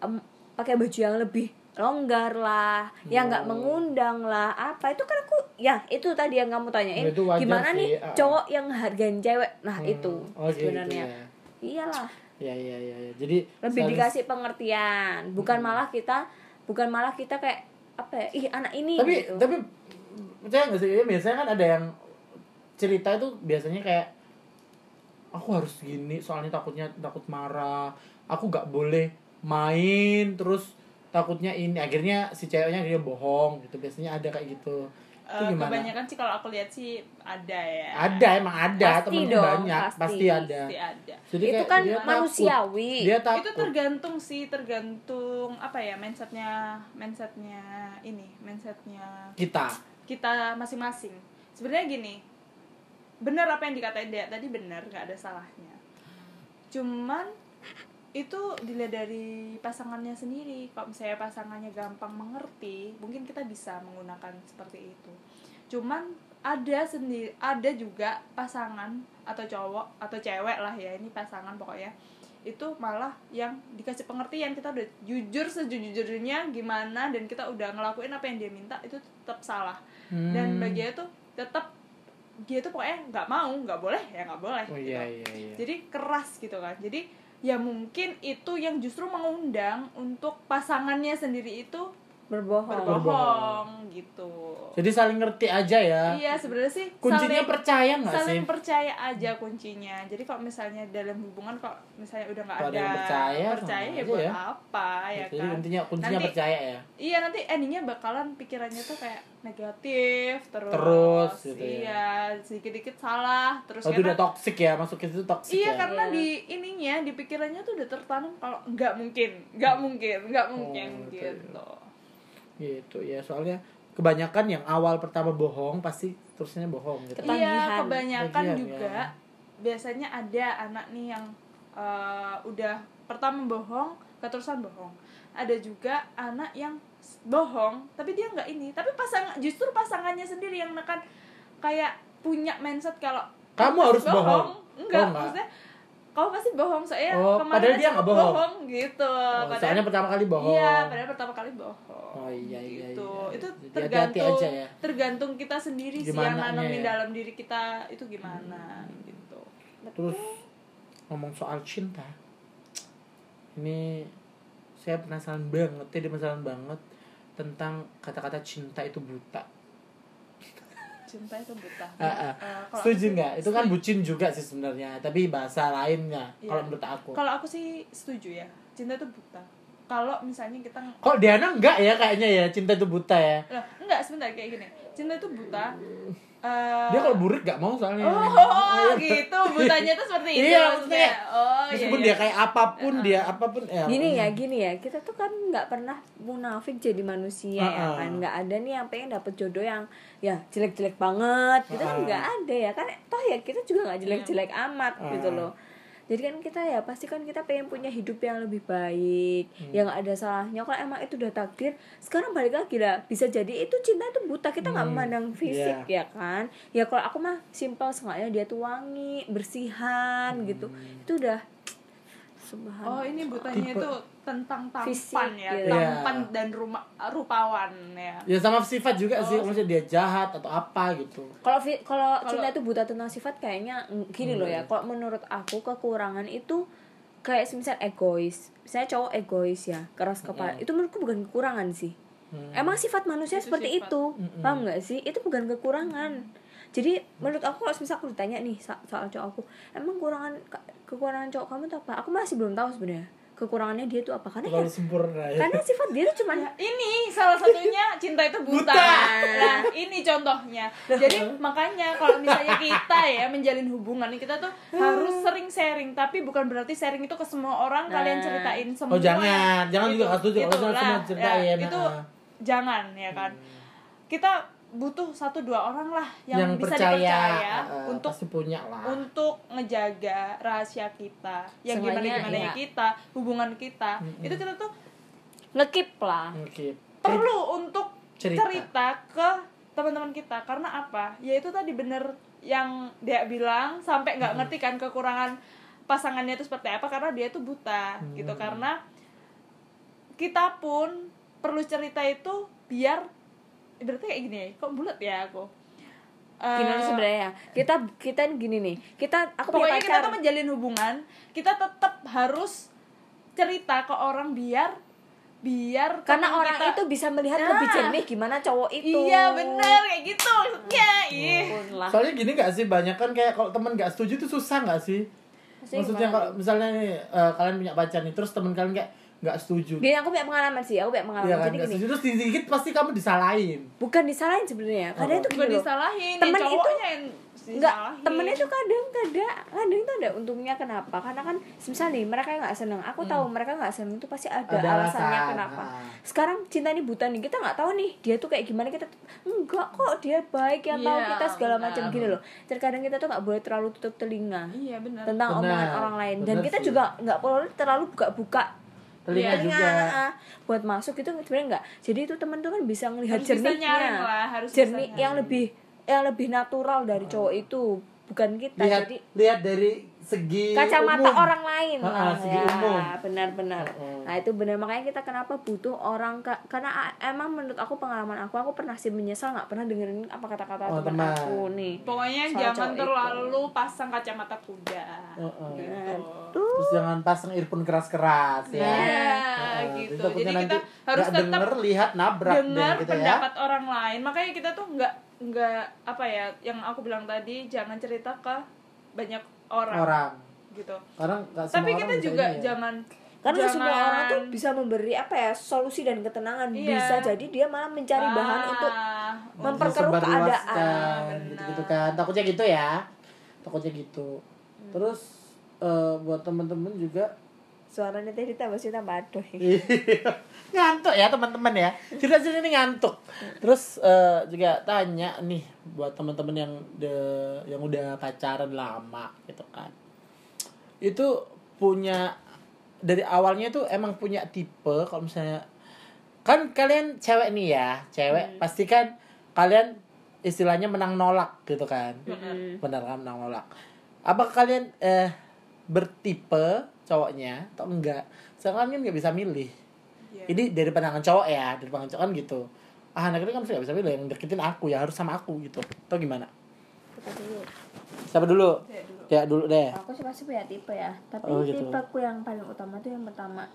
em, pakai baju yang lebih longgar lah yang nggak Oh. mengundang lah apa itu kan aku ya itu tadi yang kamu tanyain Ya, gimana sih, nih ah. cowok yang hargain cewek nah Hmm. itu Oh, gitu sebenarnya ya. Iyalah. Ya ya ya, ya. jadi lebih saling- dikasih pengertian. Bukan malah kita bukan malah kita kayak apa ya ih anak ini tapi gitu. tapi percaya nggak sih? Ya, biasanya kan ada yang cerita itu biasanya kayak aku harus gini soalnya takutnya takut marah. Aku nggak boleh main terus takutnya ini. Akhirnya si ceweknya dia bohong gitu. Biasanya ada kayak gitu Eh, gimana? kebanyakan sih kalau aku lihat sih ada ya. Ada emang ada. Pasti temen dong, banyak. pasti. pasti ada. Pasti ada. Jadi itu kan dia takut. manusiawi. Dia takut. Itu tergantung sih tergantung apa ya mindsetnya mindsetnya ini mindsetnya kita. kita masing-masing. Sebenarnya gini benar apa yang dikatain dia tadi benar nggak ada salahnya. Cuman itu dilihat dari pasangannya sendiri. Kalau misalnya pasangannya gampang mengerti mungkin kita bisa menggunakan seperti itu. Cuman ada sendiri ada juga pasangan atau cowok atau cewek lah ya ini pasangan pokoknya itu malah yang dikasih pengertian. Kita udah jujur sejujurnya gimana dan kita udah ngelakuin apa yang dia minta itu tetap salah. Dan Hmm. bagi dia tuh tetap dia tuh pokoknya nggak mau nggak boleh ya nggak boleh oh gitu. iya iya iya. Jadi keras gitu kan. Jadi ya mungkin itu yang justru mengundang untuk pasangannya sendiri itu berbohong berbohong gitu jadi saling ngerti aja ya iya sebenarnya sih kuncinya saling- percaya nggak sih saling percaya aja kuncinya jadi kalau misalnya dalam hubungan kok misalnya udah nggak ada ada yang percaya, percaya ya buat ya. apa ya jadi kan intinya kuncinya Nanti- percaya ya iya nanti endingnya bakalan pikirannya tuh kayak negatif terus Terus gitu ya. iya sedikit dikit salah terus Oh, itu udah karena- toxic ya, masuk ke situ toxic iya ya. karena Iya. di ininya di pikirannya tuh udah tertanam kalau nggak mungkin nggak mungkin nggak mungkin Oh, gitu ya. gitu Gitu ya, soalnya kebanyakan yang awal pertama bohong pasti terusnya bohong gitu. Iya kebanyakan Ketagihan, juga ya. biasanya ada anak nih yang eh, udah pertama bohong keterusan bohong ada juga anak yang bohong tapi dia nggak ini tapi pasang justru pasangannya sendiri yang nekan kayak punya mindset kalau Kamu harus bohong. enggak, Oh, enggak. maksudnya kamu pasti bohong soalnya Oh, kemarin padahal dia nggak kamu bohong. gitu Oh, Padahal- soalnya pertama kali bohong. Iya, padahal pertama kali bohong. Oh, iya, iya, gitu. iya. Itu Jadi tergantung aja ya. tergantung kita sendiri sih yang nanemin ya. dalam diri kita itu gimana gitu. Terus ngomong soal cinta. Ini saya penasaran banget, tadi penasaran banget tentang kata-kata cinta itu buta. Cinta itu buta. Ah. Eh, kalau Setuju nggak? Itu kan bucin juga sih sebenarnya, tapi bahasa lainnya Iya. kalau menurut aku. Kalau aku sih setuju ya. Cinta itu buta. Kalau misalnya kita Kok Diana enggak ya kayaknya ya cinta itu buta ya. Loh, enggak sebentar kayak gini. Cinta itu buta. Eh, Dia kalau burik gak mau soalnya. Oh, gitu. Butanya itu seperti itu. Iya, maksudnya. Oh, iya. Meskipun iya. dia kayak apa pun dia apa pun ya. gini ya gini ya kita tuh kan nggak pernah munafik jadi manusia ya Ah, ah. kan nggak ada nih yang pengen dapet jodoh yang ya jelek-jelek banget kita kan Ah. nggak ada ya kan toh ya kita juga nggak jelek-jelek amat Ah. gitu loh jadi kan kita ya pasti kan kita pengen punya hidup yang lebih baik Hmm. yang ada salahnya kalau emang itu udah takdir sekarang balik lagi lah bisa jadi itu cinta itu buta kita nggak Hmm. memandang fisik ya kan ya kalau aku mah simpel sengaja dia tuh wangi bersihan gitu Hmm. itu udah subhanallah Oh ini butanya Tipe. itu tentang tampan Fisik, ya, gitu. tampan Iya. dan rumah rupawan ya. ya sama sifat juga sih Oh. maksudnya dia jahat atau apa gitu kalau kalau cinta itu buta tentang sifat kayaknya gini loh Hmm. ya kalau menurut aku kekurangan itu kayak misal egois misalnya cowok egois ya keras kepala itu menurutku bukan kekurangan sih Hmm. emang sifat manusia Itu seperti sifat. itu Mm-mm. paham nggak sih itu bukan kekurangan jadi menurut aku kalau misal aku ditanya nih so- soal cowok aku emang kekurangan kekurangan cowok kamu itu apa aku masih belum tahu sebenarnya kekurangannya dia itu apa karena ya, sempurna ya karena sifat dia itu cuman Ya, ini salah satunya cinta itu buta. Buta. Nah, ini contohnya. Jadi makanya kalau misalnya kita ya menjalin hubungan kita tuh harus sering sharing, tapi bukan berarti sharing itu ke semua orang kalian Nah. ceritain semua. Oh, jangan. Jangan juga nggak setuju kalau Itulah, semua ceritain, ya, itu nah. jangan ya kan. Kita butuh satu dua orang lah yang, yang bisa percaya dipercaya eh, untuk punya lah. untuk ngejaga rahasia kita. Yang gimana Seenggaknya, gimana iya. kita hubungan kita. Mm-mm. itu kita tuh ngekip lah. Perlu untuk Cerita. cerita, ke teman-teman kita. Karena apa? Ya itu tadi bener yang dia bilang sampai nggak ngerti kan kekurangan pasangannya itu seperti apa karena dia tuh buta gitu. Karena kita pun perlu cerita itu biar berarti kayak gini ya kok bulat ya aku? Gini Eh, sebenarnya? Kita kita gini nih. Kita aku pokoknya kita tuh menjalin hubungan. Kita tetap harus cerita ke orang biar biar karena orang kita- itu bisa melihat Nah. lebih jernih gimana cowok itu. iya bener kayak gitu maksudnya. Lah. Soalnya gini gak sih banyak kan kayak kalau temen gak setuju itu susah gak sih? Maksudnya maksudnya kalau misalnya nih eh, kalian punya pacar nih terus temen kalian kayak nggak setuju. Gini aku punya pengalaman sih aku punya pengalaman. Iya kan jadi nggak gini. setuju. Terus dikit pasti kamu disalahin. Bukan disalahin sebenarnya kadang Apa? itu bukan disalahin Temen ya cowoknya yang Enggak, disalahin. temennya tuh kadang kadang kadang itu ada untungnya kenapa? Karena kan misalnya nih mereka nggak seneng. Aku tahu mereka nggak seneng itu pasti ada, Ada alasannya alasan, kenapa. sekarang cinta ini buta nih kita nggak tahu nih dia tuh kayak gimana kita enggak kok dia baik yang tahu Iya, kita segala benar. macam gini loh. Terkadang kita tuh nggak boleh terlalu tutup telinga iya benar tentang Benar, omongan orang lain. Dan benar kita sih. juga nggak boleh terlalu buka-buka telinga Iya, juga ah, buat masuk itu sebenarnya enggak. Jadi itu teman tuh kan bisa melihat jernihnya lah, harus jernih yang lebih yang lebih natural dari cowok itu bukan kita. Lihat jadi lihat dari segi kacamata umum. orang lain Ah, lah segi ya umum. benar-benar Heeh. nah itu benar makanya kita kenapa butuh orang ka- karena emang menurut aku pengalaman aku aku pernah sih menyesal nggak pernah dengerin apa kata-kata Oh, teman aku nih pokoknya Soal jangan cowok itu. terlalu pasang kacamata kuda Heeh. gitu terus jangan pasang earphone keras-keras ya Nah, Heeh, gitu. Jadi nanti kita harus tetap denger lihat nabrak deh dengar gitu ya pendapat orang lain makanya kita tuh nggak nggak apa ya yang aku bilang tadi jangan cerita ke banyak orang, orang gitu karena nggak semua tapi kita juga ini ya. jangan karena nggak jangan, semua orang tuh bisa memberi apa ya solusi dan ketenangan Iya. bisa jadi dia malah mencari bahan Ah, untuk bener. memperkeruh keadaan. gitu gitu kan takutnya gitu ya takutnya gitu terus eh, buat temen-temen juga suaranya tadi tambah sih tambah aduh. Ngantuk ya teman-teman ya. Cerita cerita ini ngantuk. Terus eh, juga tanya nih buat teman-teman yang de, yang udah pacaran lama gitu kan. Itu punya dari awalnya tuh emang punya tipe kalau misalnya kan kalian cewek nih ya cewek pasti kan kalian istilahnya menang nolak gitu kan. Benar kan menang nolak. Apakah kalian eh bertipe cowoknya atau enggak? Sekarang kan nggak bisa milih. Iya. ini dari pandangan cowok ya dari pandangan cowok kan gitu. Ah anak ini kan nggak bisa milih yang deketin aku ya harus sama aku gitu. Atau gimana? Kita dulu. siapa dulu? Ya, dulu. dulu deh. Aku sih pasti punya tipe ya. Tapi Oh, gitu. tipeku yang paling utama tuh yang pertama.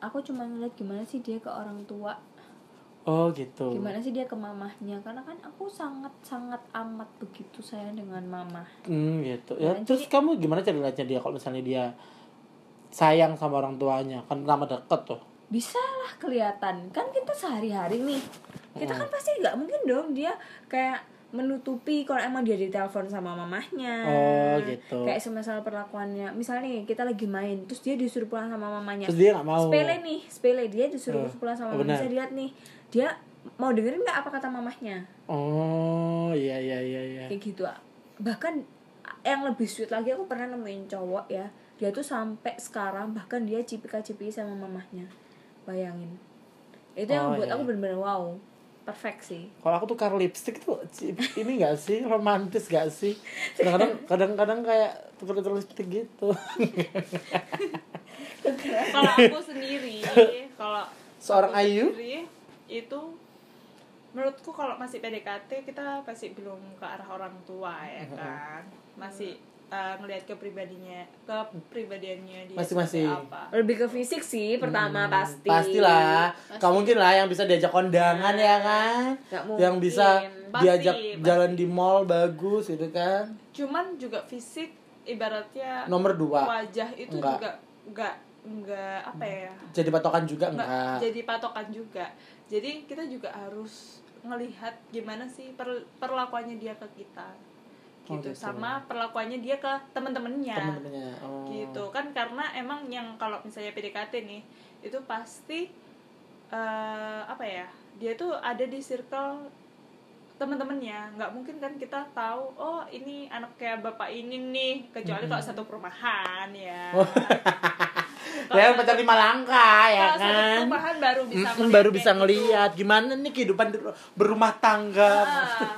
Aku cuma ngeliat gimana sih dia ke orang tua. Oh gitu. Gimana sih dia ke mamahnya? Karena kan aku sangat sangat amat begitu sayang dengan mamah. Hmm gitu. Ya Ya, terus kamu gimana cara ngeliatnya dia? Kalau misalnya dia sayang sama orang tuanya. Kan lama deket tuh. Bisa lah kelihatan. Kan kita sehari-hari nih. Kita kan pasti nggak mungkin dong dia kayak menutupi kalau emang dia ditelepon sama mamahnya. Oh, gitu. kayak semisal perlakuannya. Misalnya nih kita lagi main terus dia disuruh pulang sama mamanya terus dia nggak mau. Sepele nih sepele. Dia disuruh Oh, pulang sama oh, mamanya bisa dilihat nih dia mau dengerin nggak apa kata mamahnya? Oh iya iya iya iya. Kayak gitu. Bahkan yang lebih sweet lagi aku pernah nemuin cowok ya dia tuh sampai sekarang bahkan dia cipika cipiki sama mamahnya bayangin itu yang Oh, buat iya. aku bener-bener wow perfect sih Kalau aku tukar lipstick tuh ini gak sih romantis gak sih? Kadang-kadang kadang-kadang kayak tukar-tukar lipstick gitu. kalau aku sendiri kalau Seorang aku Ayu? sendiri, itu menurutku kalau masih PDKT kita pasti belum ke arah orang tua ya kan masih uh, ngelihat kepribadiannya kepribadiannya dia Masing-masing. apa lebih ke fisik sih pertama pasti Hmm, Pastilah. Gak mungkin lah yang bisa diajak kondangan ya kan? Nggak Yang bisa Pasti, diajak pasti. jalan di mall bagus gitu kan. cuman juga fisik ibaratnya Nomor dua. wajah itu Enggak. juga enggak enggak apa ya Jadi patokan juga enggak enggak? jadi patokan juga jadi kita juga harus ngelihat gimana sih per- perlakuannya dia ke kita gitu gitu. sama perlakuannya dia ke Temen-temennya. Oh. gitu kan karena emang yang kalau misalnya PDKT nih itu pasti eh, apa ya dia tuh ada di circle teman-temannya nggak mungkin kan kita tahu oh ini anak kayak bapak ini nih kecuali kalau satu perumahan ya Oh. Ya pacar lima langkah ya kalau kan? perumahan baru bisa baru bisa gitu. ngelihat gimana nih kehidupan berumah tangga. Ah,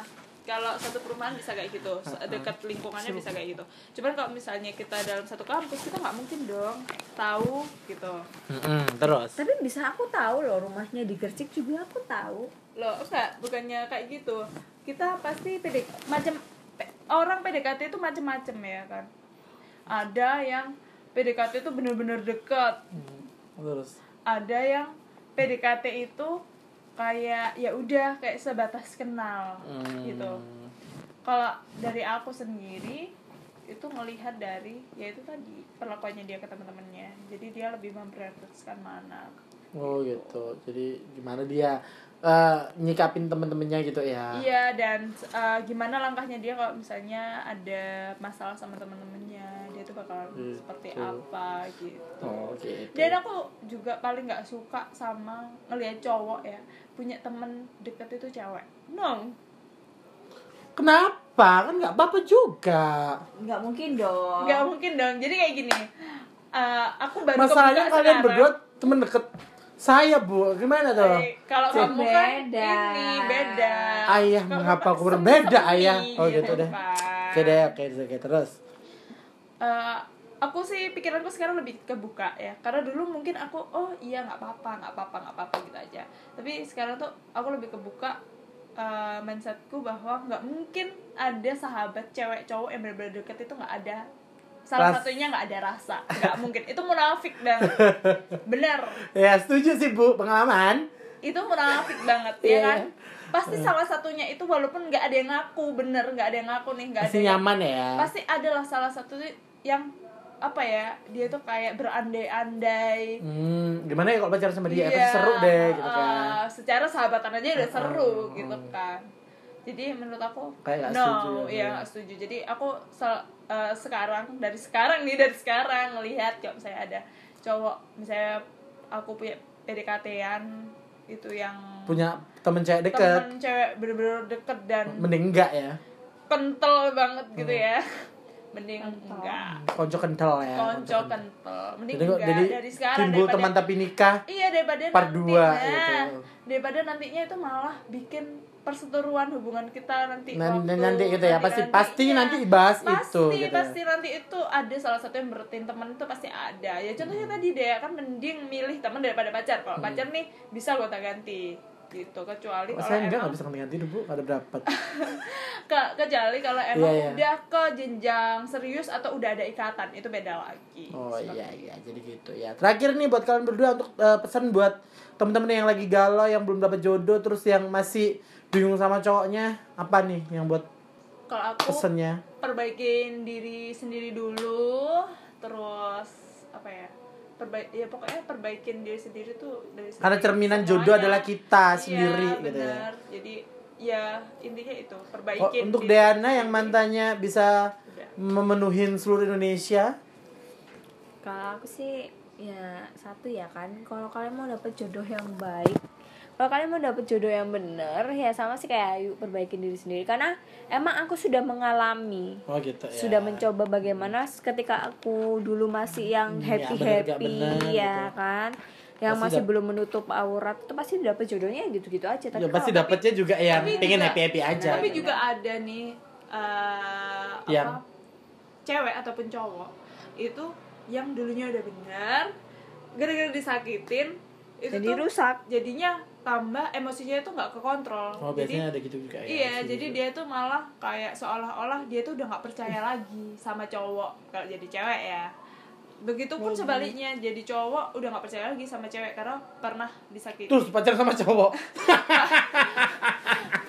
kalau satu perumahan bisa kayak gitu dekat lingkungannya bisa kayak gitu. Cuman kalau misalnya kita dalam satu kampus kita nggak mungkin dong tahu gitu. Mm-mm, terus. tapi bisa aku tahu loh rumahnya di Gercik juga aku tahu. Loh enggak bukannya kayak gitu. Kita pasti PD macam orang PDKT itu macam-macam ya kan. Ada yang PDKT itu bener-bener dekat. Terus. ada yang PDKT itu kayak ya udah kayak sebatas kenal Hmm. gitu kalau dari aku sendiri itu ngelihat dari ya itu tadi perlakuannya dia ke teman-temannya jadi dia lebih memprioritaskan mana Oh gitu. Jadi gimana dia eh, nyikapin temen-temennya gitu ya? iya dan uh, gimana langkahnya dia kalau misalnya ada masalah sama teman-temannya dia tuh bakal Gitu. seperti apa gitu Oh gitu. dan aku juga paling nggak suka sama ngelihat cowok ya punya temen deket itu cewek no Kenapa? Kan nggak apa-apa juga. nggak mungkin dong nggak mungkin dong jadi kayak gini uh, aku baru Masalahnya kalian sekarang. berdua temen deket saya bu. Gimana tuh? Kalau kamu kan Beda. ini beda Ayah, Kamu mengapa kan aku berbeda, semi-semi ayah? Oh, gitu deh. kan. Oke deh, oke, oke terus. Eh, aku sih pikiranku sekarang lebih kebuka ya. Karena dulu mungkin aku oh iya nggak apa-apa nggak apa-apa nggak apa-apa gitu aja. Tapi sekarang tuh aku lebih kebuka eh, mindsetku bahwa nggak mungkin ada sahabat cewek cowok yang benar-benar deket itu nggak ada. Salah Ras- satunya nggak ada rasa. Nggak mungkin. Itu munafik banget. Bener. Ya setuju sih bu, pengalaman. itu munafik banget Iya, ya kan iya. pasti salah satunya itu walaupun nggak ada yang ngaku bener nggak ada yang ngaku nih nggak ada yang nyaman ya. pasti adalah salah satu yang apa ya dia tuh kayak berandai-andai Hmm, gimana ya kalau pacaran sama dia? Iya, Pasti seru deh gitu kan. uh, secara sahabatan aja udah seru Hmm. gitu kan jadi menurut aku Kayak no setuju ya, iya nggak setuju jadi aku sel- uh, sekarang dari sekarang nih dari sekarang ngelihat kalau misalnya ada cowok misalnya aku punya PDKT-an itu yang Punya temen cewek deket, temen cewek bener-bener deket dan mending enggak ya? kental banget gitu Hmm. ya mending Kental. enggak Konco kental ya. konco kental mending Jadi, enggak jadi dari sekarang timbul daripada- teman tapi nikah. iya daripada part nanti dua gitu. daripada nantinya itu malah bikin perseteruan hubungan kita nanti Nan- waktu nanti gitu ya, pasti- pasti nanti bahas pasti, itu gitu ya. pasti nanti itu ada salah satu yang berarti teman itu pasti ada ya contohnya tadi deh kan mending milih teman daripada pacar kalau pacar nih bisa gonta ganti gitu kecuali Oh, kalau saya enggak bisa ganti dulu bu, ada berapa? ke kecuali kalau emang Iya, iya. udah ke jenjang serius atau udah ada ikatan itu beda lagi Oh iya iya jadi gitu ya. Terakhir nih buat kalian berdua untuk eh, pesan buat temen-temen yang lagi galau yang belum dapat jodoh terus yang masih bingung sama cowoknya apa nih yang buat kalau aku pesennya? perbaikin diri sendiri dulu terus apa ya perbaik ya pokoknya perbaikin diri sendiri tuh dari Karena cerminan semuanya. jodoh adalah kita Iya, sendiri gitu ya. jadi ya intinya itu Oh, perbaikin untuk diri Deana yang mantannya bisa Udah. memenuhi seluruh Indonesia. Kalau aku sih ya satu ya kan, kalau kalian mau dapet jodoh yang baik, kalau kalian mau dapet jodoh yang bener ya sama sih kayak Ayu perbaikin diri sendiri karena emang aku sudah mengalami Oh gitu ya. sudah mencoba bagaimana ketika aku dulu masih yang Hmm, ya, happy bener gak happy bener ya gitu. kan yang Pasti masih dap- belum menutup aurat itu pasti dapet jodohnya gitu gitu aja tapi Ya pasti dapetnya juga yang pengen juga- happy happy aja. tapi juga ada nih eh, Yang? apa cewek ataupun cowok itu yang dulunya udah benar gara-gara disakitin itu jadi tuh rusak jadinya tambah emosinya itu nggak kekontrol Oh jadi ada gitu juga ya. iya jadi gitu. dia tuh malah kayak seolah-olah dia tuh udah nggak percaya lagi sama cowok kalau jadi cewek ya begitupun sebaliknya jadi cowok udah nggak percaya lagi sama cewek karena pernah disakiti Terus pacar sama cowok.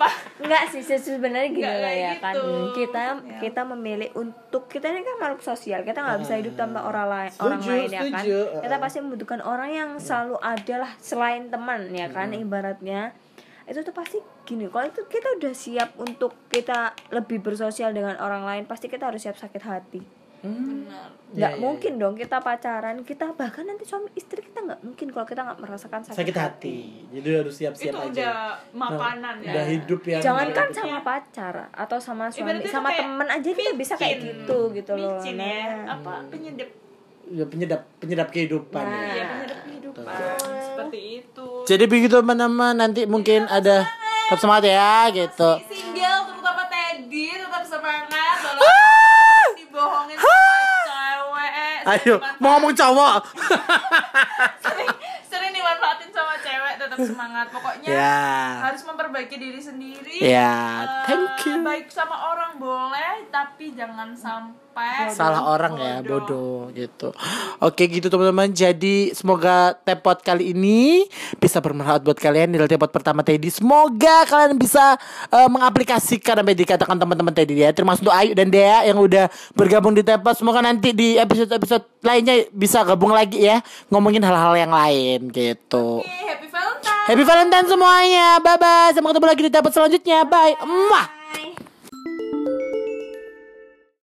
Enggak sih se- sebenarnya gini Nggak lah kayak ya kan. gitu, kita maksudnya. kita memilih untuk kita ini kan makhluk sosial. Kita nggak bisa hidup tanpa orang lain Setuju, orang lain ya kan. setuju. kita pasti membutuhkan orang yang selalu ada lah selain teman ya kan ibaratnya. Itu tuh pasti gini kalau itu kita udah siap untuk kita lebih bersosial dengan orang lain pasti kita harus siap sakit hati Hmm. benar nggak iya, mungkin dong kita pacaran kita bahkan nanti suami istri kita nggak mungkin kalau kita nggak merasakan sakit, Sakit hati. Jadi harus siap-siap itu aja. udah makanan ya Udah hidup yang jangan kan Ibaratnya- sama pacar atau sama suami Ibaratnya sama tuh temen aja kita bisa kayak gitu gitu loh micin ya Nah. apa penyedap ya penyedap penyedap kehidupan Nah. ya. ya penyedap kehidupan seperti itu Jadi begitu teman-teman nanti mungkin ada tetap semangat ya gitu. single Ayo, mau ngomong cowok. sering sering dimanfaatin sama cewek tetap semangat pokoknya ya. harus memperbaiki diri sendiri Ya, Eh, thank you. baik sama orang boleh tapi jangan sampai Salah orang ya, bodoh gitu. Oke gitu teman-teman. Jadi semoga tepot kali ini bisa bermanfaat buat kalian. Ini adalah tepot pertama Teddy. Semoga kalian bisa eh, mengaplikasikan apa yang dikatakan teman-teman Teddy ya. Terima kasih untuk Ayu dan Dea yang udah bergabung di tepot. Semoga nanti di episode-episode lainnya bisa gabung lagi ya ngomongin hal-hal yang lain gitu. Oke, happy Happy Valentine semuanya. Bye bye. Sampai ketemu lagi di tepot selanjutnya. Bye. Emuah.